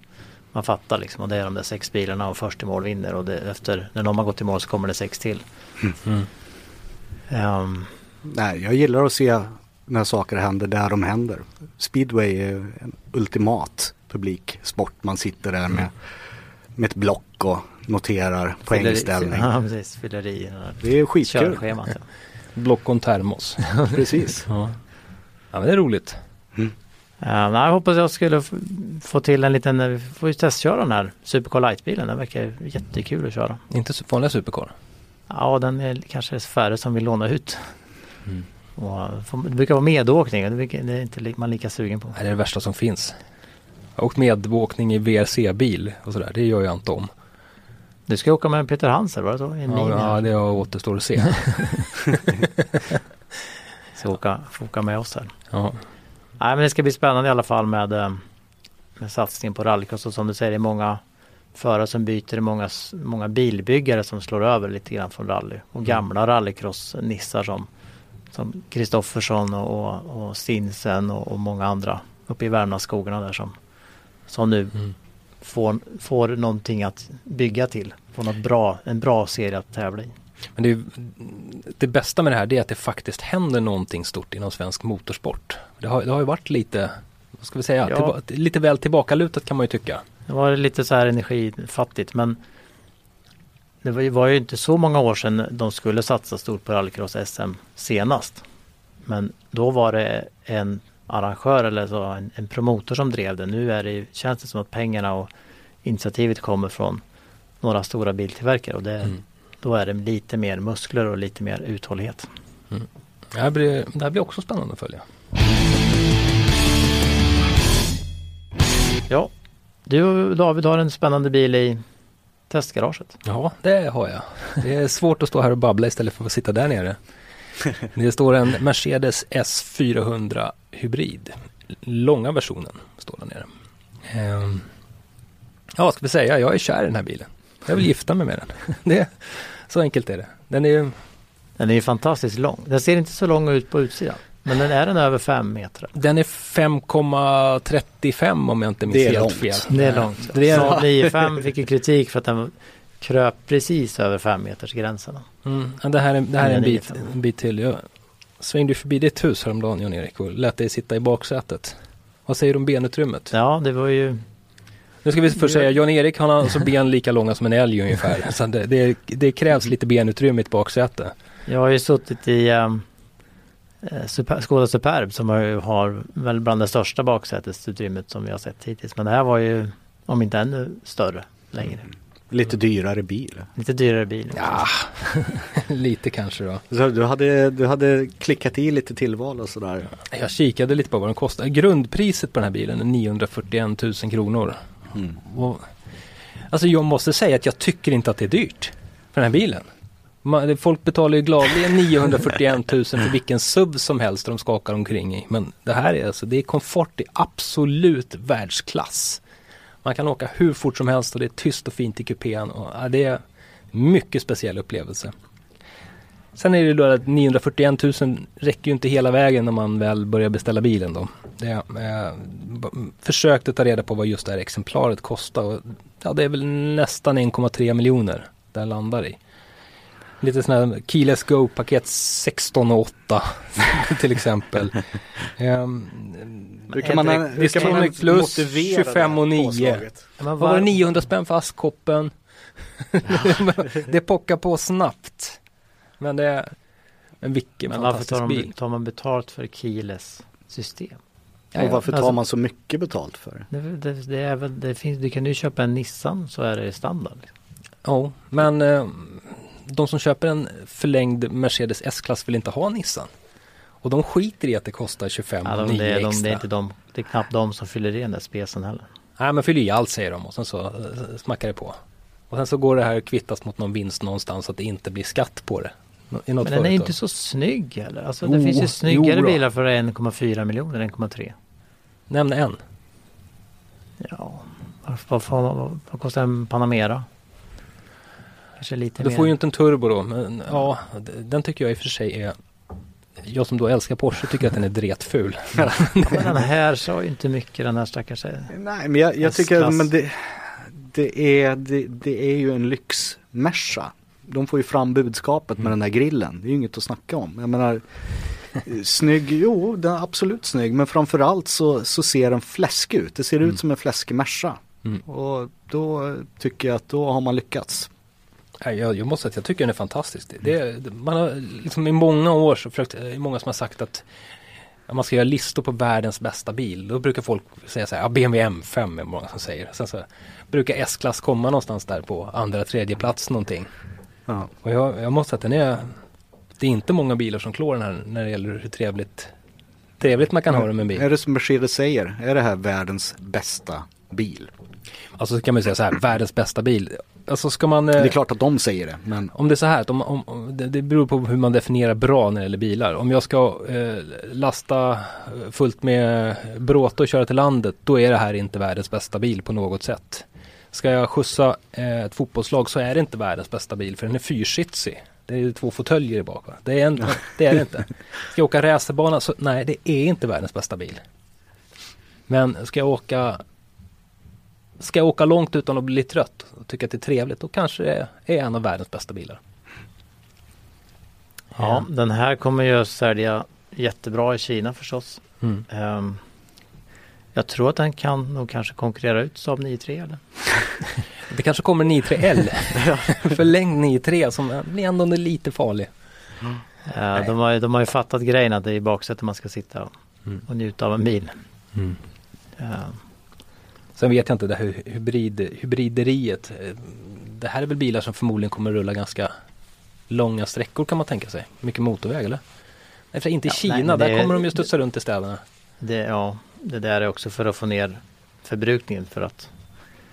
Man fattar liksom och det är de där sex bilarna och först i mål vinner och det, efter när någon har gått i mål så kommer det sex till. Mm. Um, Nej, jag gillar att se när saker händer där de händer. Speedway är en ultimat publiksport. Man sitter där med, med ett block och noterar poängställning. Ja, precis. Fylleri. Det är skitkul. Ja. block och termos. [LAUGHS] precis. ja. ja, men det är roligt. Mm. Ja, jag hoppas jag skulle få till en liten, vi får ju testköra den här Supercar Light-bilen. Den verkar jättekul att köra. Inte vanliga Supercar? Ja, den är kanske färre som vill låna ut. Mm. Och, det brukar vara medåkning, det, är inte man lika sugen på. Det är det värsta som finns. Jag har åkt medåkning i VRC-bil och sådär, det gör jag inte om. Du ska åka med Peter Hanser, var det så? Ja, ja, det återstår att se. [LAUGHS] ska åka, få åka med oss här. Ja. Nej men det ska bli spännande i alla fall med, eh, med satsningen på rallycross och som du säger det är många förare som byter, det är många, många bilbyggare som slår över lite grann från rally och mm. gamla rallycross-nissar som som Kristoffersson och, och, och Stinsen och, och, många andra uppe i Värmlandsskogarna där som, som nu mm. Får, får någonting att bygga till. Får något bra, en bra serie att tävla i. Men det, det bästa med det här det är att det faktiskt händer någonting stort inom svensk motorsport. Det har, det har ju varit lite, vad ska vi säga, ja. tillba, lite väl tillbakalutat kan man ju tycka. Det var lite så här energifattigt men det var ju inte så många år sedan de skulle satsa stort på rallycross SM senast. Men då var det en arrangör eller så en, en promotor som drev det. Nu är det, känns det som att pengarna och initiativet kommer från några stora biltillverkare och det, mm. då är det lite mer muskler och lite mer uthållighet. Mm. Det, här blir, det här blir också spännande att följa. Ja, du David har en spännande bil i testgaraget. Ja, det har jag. Det är svårt att stå här och babbla istället för att sitta där nere. [LAUGHS] Det står en Mercedes S400 Hybrid. Långa versionen står där nere. Ehm, ja, vad ska vi säga? Jag är kär i den här bilen. Jag vill gifta mig med den. [LAUGHS] Det, så enkelt är det. Den är ju... Den är ju fantastiskt lång. Den ser inte så lång ut på utsidan. Men den är den över 5 meter? Den är 5,35 om jag inte minns helt fel. Det är långt. Det är 9,5 fick ju kritik för att den kröp precis över 5 meters gränsen. Mm. Det här är, det här är en, bit, en bit till. Jag svängde förbi ditt hus häromdagen Jan-Erik och lät dig sitta i baksätet. Vad säger du om benutrymmet? Ja, det var ju nu ska vi först säga, Jan-Erik han har alltså ben lika långa som en älg ungefär. [LAUGHS] Så det, det, det krävs lite benutrymme i ett baksäte. Jag har ju suttit i um, Super, Skoda Superb som har, har väl bland det största baksätesutrymmet som vi har sett hittills. Men det här var ju, om inte ännu större, längre. Mm. Lite dyrare bil. Lite dyrare bil. Ja, [LAUGHS] lite kanske då. Så du, hade, du hade klickat i lite tillval och sådär? Jag kikade lite på vad den kostar. Grundpriset på den här bilen är 941 000 kronor. Mm. Och, alltså jag måste säga att jag tycker inte att det är dyrt för den här bilen. Man, folk betalar ju gladeligen [LAUGHS] 941 000 för vilken SUV som helst de skakar omkring i. Men det här är alltså, det är komfort i absolut världsklass. Man kan åka hur fort som helst och det är tyst och fint i kupén. Och, ja, det är mycket speciell upplevelse. Sen är det då att 941 000 räcker ju inte hela vägen när man väl börjar beställa bilen då. Det, eh, försökte ta reda på vad just det här exemplaret kostar och ja, det är väl nästan 1,3 miljoner det landar i. Lite sådana här Keyless Go paket 16 och 8 till exempel. um, hur kan man, hur kan man plus 25 och 9. Vad var det 900 spänn för askkoppen? [LAUGHS] det pockar på snabbt. Men det är en vilken Men fantastisk varför tar, bil. tar man betalt för Keyless system? Och varför tar alltså, man så mycket betalt för det? Det, det, är väl, det finns, du kan ju köpa en Nissan så är det standard. Liksom. Ja, men eh, de som köper en förlängd Mercedes S-klass vill inte ha Nissan. Och de skiter i att det kostar 25 ja, de, 9 det, är, extra. De, det, är inte de, det är knappt de som fyller i den där spesen heller. Nej men fyller i allt säger de och sen så uh, smackar det på. Och sen så går det här kvittas mot någon vinst någonstans så att det inte blir skatt på det. Men den är inte så snygg heller. Alltså, det oh, finns ju snyggare jo bilar för 1,4 miljoner, 1,3. Nämn en. Ja, vad, vad, vad kostar en Panamera? Kanske lite du mer. får ju inte en turbo då, men ja, den tycker jag i och för sig är jag som då älskar Porsche tycker att den är dretful. [LAUGHS] men den här sa ju inte mycket den här stackars Nej men jag, jag tycker men det, det, är, det, det är ju en lyxmersa. De får ju fram budskapet mm. med den där grillen. Det är ju inget att snacka om. Jag menar Snygg, jo den är absolut snygg men framförallt så, så ser den fläskig ut. Det ser mm. ut som en fläskig Merca. Mm. Och då tycker jag att då har man lyckats. Jag, jag måste säga att jag tycker den är fantastisk. Det, man har liksom i många år så försökt, det är många som har sagt att man ska göra listor på världens bästa bil. Då brukar folk säga så här, ja, BMW M5 är många som säger. Sen så brukar S-klass komma någonstans där på andra, tredje plats någonting. Ja. Och jag, jag måste säga att den är, det är inte många bilar som klår den här när det gäller hur trevligt, trevligt man kan Men, ha den med en bil. Är det som Mercedes säger, är det här världens bästa bil? Alltså så kan man säga så här, världens bästa bil. Alltså ska man... Det är klart att de säger det. Men... Om det är så här, om, om, det, beror på hur man definierar bra när det gäller bilar. Om jag ska eh, lasta fullt med bråte och köra till landet, då är det här inte världens bästa bil på något sätt. Ska jag skjutsa eh, ett fotbollslag så är det inte världens bästa bil för den är fyrsitsig. Det är två fåtöljer i bak. Det är, en, det är det inte. Ska jag åka racerbana så nej det är inte världens bästa bil. Men ska jag åka Ska jag åka långt utan att bli trött och tycka att det är trevligt då kanske det är en av världens bästa bilar. Ja, den här kommer ju sälja jättebra i Kina förstås. Mm. Um, jag tror att den kan nog kanske konkurrera ut Saab 9-3 eller? [LAUGHS] det kanske kommer 9-3L. [LAUGHS] Förlängd 9-3 som blir ändå lite farlig. Mm. Ja, de, har, de har ju fattat grejen att det är i baksätet man ska sitta och, mm. och njuta av en bil. Mm. Sen vet jag inte det här hybrid, hybrideriet. Det här är väl bilar som förmodligen kommer rulla ganska långa sträckor kan man tänka sig. Mycket motorväg eller? Nej, för inte i ja, Kina, nej, där kommer de ju studsa runt i städerna. Det, ja, det där är också för att få ner förbrukningen för att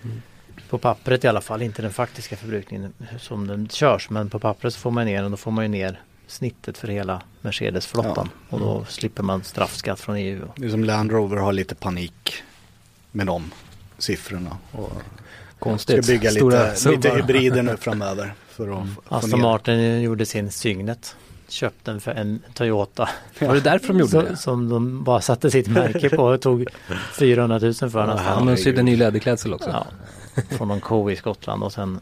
mm. På pappret i alla fall, inte den faktiska förbrukningen som den körs men på pappret så får man ner den och då får man ju ner snittet för hela Mercedes-flottan ja. och då mm. slipper man straffskatt från EU. Det är som Land Rover har lite panik med de siffrorna. Och Konstigt. Ska bygga lite, lite hybrider nu framöver. För att mm. Aston Martin gjorde sin Signet köpt den för en Toyota. Var det därför de gjorde så, det? Som de bara satte sitt märke på och tog 400 000 för den. Ja, men sydde ny läderklädsel också. Ja, från någon ko i Skottland och sen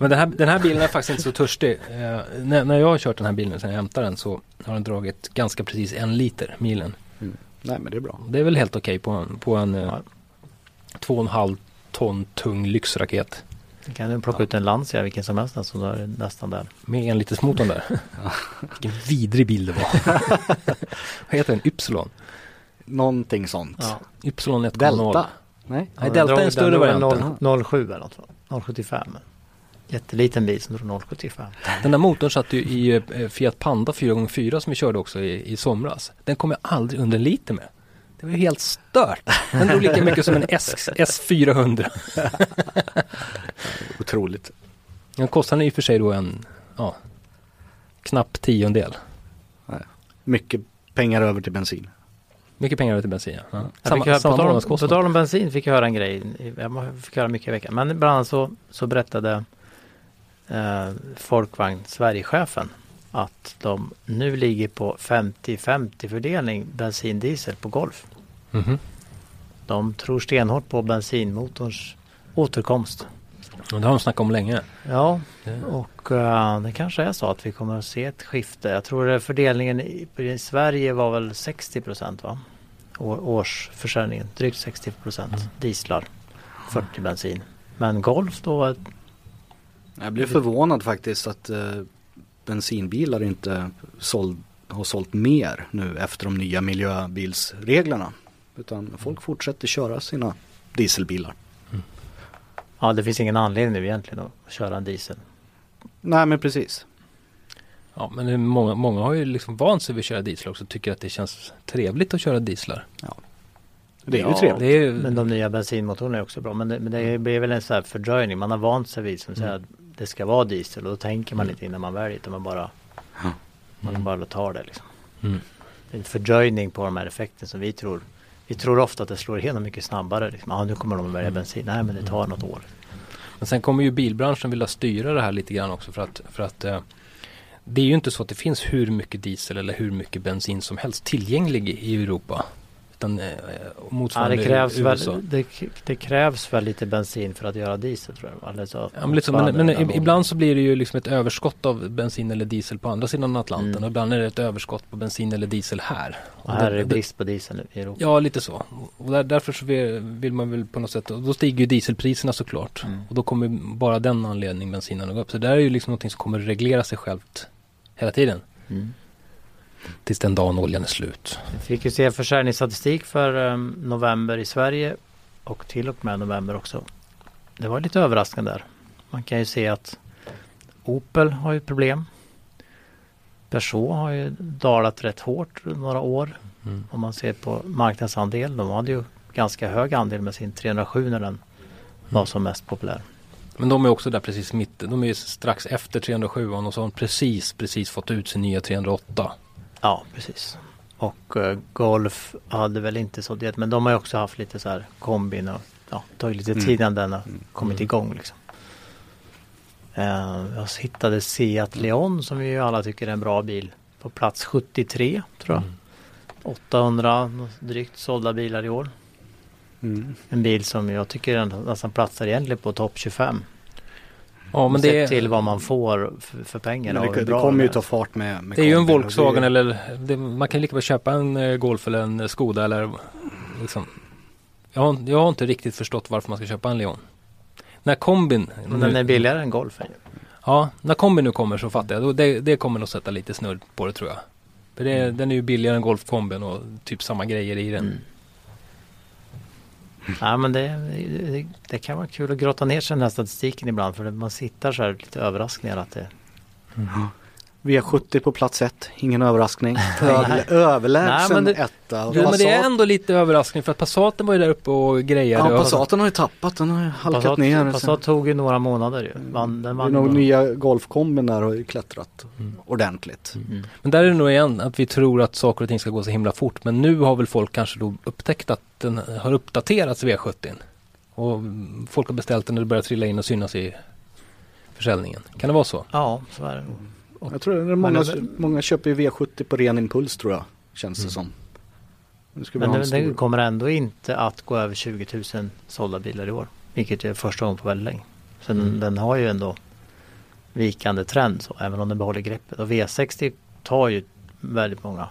Men den här, den här bilen är faktiskt inte så törstig. Eh, när, när jag har kört den här bilen sen jag hämtade den så har den dragit ganska precis en liter milen. Mm. Nej men det är bra. Det är väl helt okej okay på en, på en ja. Två och en halv ton tung lyxraket. Du kan du plocka ja. ut en Lancia vilken som helst så då är det nästan där. Med en liters motorn där. [LAUGHS] Vilken vidrig bild det var. [LAUGHS] Vad heter den? Ypsilon? Någonting sånt. Ja. Ypsilon 1,0. Delta? Nej, Nej Delta är en större variant. 07 eller något 075. Jätteliten bil som drog 075. Den där motorn satt ju i eh, Fiat Panda 4x4 som vi körde också i, i somras. Den kom jag aldrig under en liter med. Det var ju helt stört. Den drog lika mycket som en S, S400. [LAUGHS] Otroligt. Den kostar i och för sig då en ja, knapp tiondel. Mycket pengar över till bensin. Mycket pengar till bensin ja. ja. Samma, höra, samma på, tal om, på tal om bensin fick jag höra en grej. Jag fick höra mycket i veckan. Men bland annat så, så berättade eh, Folkvagn Sverigechefen att de nu ligger på 50-50 fördelning bensin-diesel på Golf. Mm -hmm. De tror stenhårt på bensinmotorns återkomst. Och det har de snackat om länge. Ja, och uh, det kanske är så att vi kommer att se ett skifte. Jag tror fördelningen i, i Sverige var väl 60 procent va? Årsförsäljningen, drygt 60 procent mm. dieslar, 40 bensin. Men Golf då? Jag blev förvånad faktiskt att uh, bensinbilar inte såld, har sålt mer nu efter de nya miljöbilsreglerna. Utan folk fortsätter köra sina dieselbilar. Ja, det finns ingen anledning nu egentligen att köra en diesel. Nej, men precis. Ja, men många, många har ju liksom vant sig vid att köra diesel också och tycker att det känns trevligt att köra dieslar. Ja. Det är ja, ju trevligt. Det är ju... Men de nya bensinmotorerna är också bra. Men det, men det blir väl en sån här fördröjning. Man har vant sig vid som mm. säger att det ska vara diesel och då tänker man mm. inte innan man väljer utan man bara, mm. man bara tar det liksom. Mm. Det är en fördröjning på de här effekterna som vi tror vi tror ofta att det slår igenom mycket snabbare. Liksom. Ah, nu kommer de att välja mm. bensin. Nej men det tar något år. Men sen kommer ju bilbranschen vilja styra det här lite grann också för att, för att eh, det är ju inte så att det finns hur mycket diesel eller hur mycket bensin som helst tillgänglig i Europa. Utan eh, motsvarande ja, det, krävs väl, det, det, krävs väl lite bensin för att göra diesel tror jag. Eller så, ja, men, liksom, men, men ibland så blir det ju liksom ett överskott av bensin eller diesel på andra sidan Atlanten. Mm. Och ibland är det ett överskott på bensin eller diesel här. Och, här det, är det brist på diesel i Europa. Ja, lite så. Och där, därför så vill, man väl på något sätt, och då stiger ju dieselpriserna såklart. Mm. Och då kommer bara den anledningen bensinen att gå upp. Så det är ju liksom någonting som kommer reglera sig självt hela tiden. Mm. Tills den dagen oljan är slut. Vi fick ju se försäljningsstatistik för um, november i Sverige och till och med november också. Det var lite överraskande där. Man kan ju se att Opel har ju problem. Peugeot har ju dalat rätt hårt några år. Mm. Om man ser på marknadsandel. De hade ju ganska hög andel med sin 307 när den mm. var som mest populär. Men de är också där precis mitt. De är strax efter 307 och så har de precis, precis fått ut sin nya 308. Ja, precis. Och uh, Golf hade väl inte så det, men de har ju också haft lite så här kombin och ja, tagit lite mm. tid innan den har mm. kommit mm. igång. Liksom. Uh, jag hittade Seat Leon som vi ju alla tycker är en bra bil på plats 73 tror jag. Mm. 800 drygt sålda bilar i år. Mm. En bil som jag tycker nästan platsar egentligen på topp 25. Ja, men det är... till vad man får för, för pengar. Men det, det kommer ju ta fart med, med Det är ju en Volkswagen det... eller det, man kan lika väl köpa en uh, Golf eller en Skoda eller liksom. Jag har, jag har inte riktigt förstått varför man ska köpa en Leon. När kombin. Men den är billigare än Golfen Ja, när kombin nu kommer så fattar jag. Det, det kommer nog sätta lite snurr på det tror jag. För det, mm. den är ju billigare än Golf-kombin och typ samma grejer i den. Mm. Ja men det, det, det, kan vara kul att grotta ner sig i den här statistiken ibland för man sitter så här lite överraskningar att det mm. V70 på plats ett, ingen överraskning. [LAUGHS] överlägsen etta. Jo men det är ändå lite överraskning för att Passaten var ju där uppe och grejade. Ja Passaten har ju tappat, den har ju halkat Passat, ner. Passat tog ju några månader ju. Vann, den vann nog nya golfkombin där har ju klättrat mm. ordentligt. Mm. Men där är det nog igen att vi tror att saker och ting ska gå så himla fort. Men nu har väl folk kanske då upptäckt att den har uppdaterats V70. Och folk har beställt den och det börjar trilla in och synas i försäljningen. Kan det vara så? Ja, så är det jag tror att många, många köper ju V70 på ren impuls tror jag. Känns mm. det som. Det Men det, det kommer ändå inte att gå över 20 000 sålda bilar i år. Vilket är första gången på väldigt länge. Så mm. den, den, har ju ändå vikande trend så, även om den behåller greppet. Och V60 tar ju väldigt många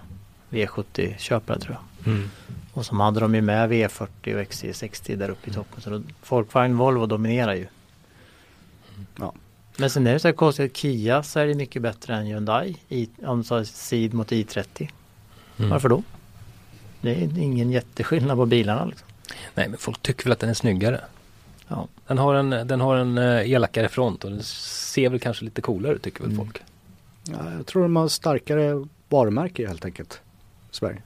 V70-köpare tror jag. Mm. Och så hade de ju med V40 och XC60 där uppe i toppen. Så då, Folkvagn Volvo dominerar ju. Ja. Men sen är det så här konstigt att Kia säljer mycket bättre än Hyundai i, om du tar SID mot i30. Mm. Varför då? Det är ingen jätteskillnad på bilarna liksom. Nej men folk tycker väl att den är snyggare. Ja. Den har en, den har en uh, elakare front och den ser väl kanske lite coolare tycker väl mm. folk. Ja, jag tror de har starkare varumärke helt enkelt. Sverige.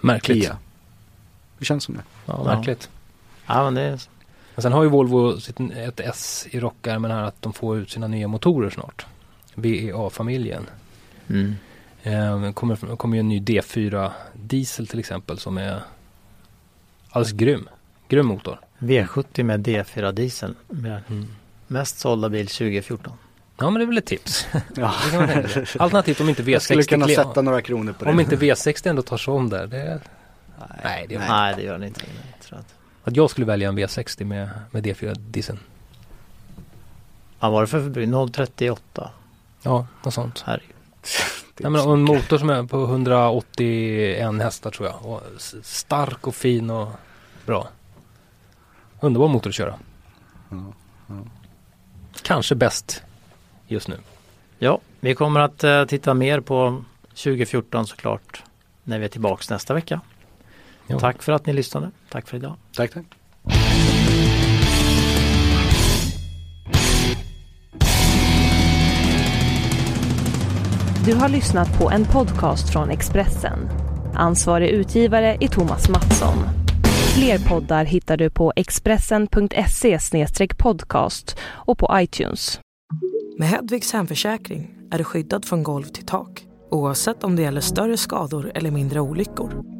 Märkligt. Kia. Det känns som det. Ja, märkligt. Ja men det är men sen har ju Volvo sitt, ett S i rockärmen här att de får ut sina nya motorer snart. VEA-familjen. Mm. Det kommer, kommer ju en ny D4 diesel till exempel som är alldeles grym. Grym motor. V70 med D4 diesel. Mm. Mest sålda bil 2014. Ja men det är väl ett tips. [LAUGHS] ja. Alternativt om inte V60 Jag skulle kunna sätta några kronor på det. Om inte V60 ändå tar sig om där. Det... Nej, nej, det gör, nej, det gör den inte. Jag tror att... att jag skulle välja en V60 med, med D4 diesel. Vad var det för förbrukning? 038? Ja, något sånt. Herregud. [LAUGHS] Nej, men en motor som är på 181 hästar tror jag. Och stark och fin och bra. Underbar motor att köra. Ja, ja. Kanske bäst just nu. Ja, vi kommer att uh, titta mer på 2014 såklart när vi är tillbaks nästa vecka. Ja. Tack för att ni lyssnade. Tack för idag. Tack, tack. Du har lyssnat på en podcast från Expressen. Ansvarig utgivare är Thomas Mattsson. Fler poddar hittar du på expressen.se podcast och på iTunes. Med Hedvigs hemförsäkring är du skyddad från golv till tak oavsett om det gäller större skador eller mindre olyckor.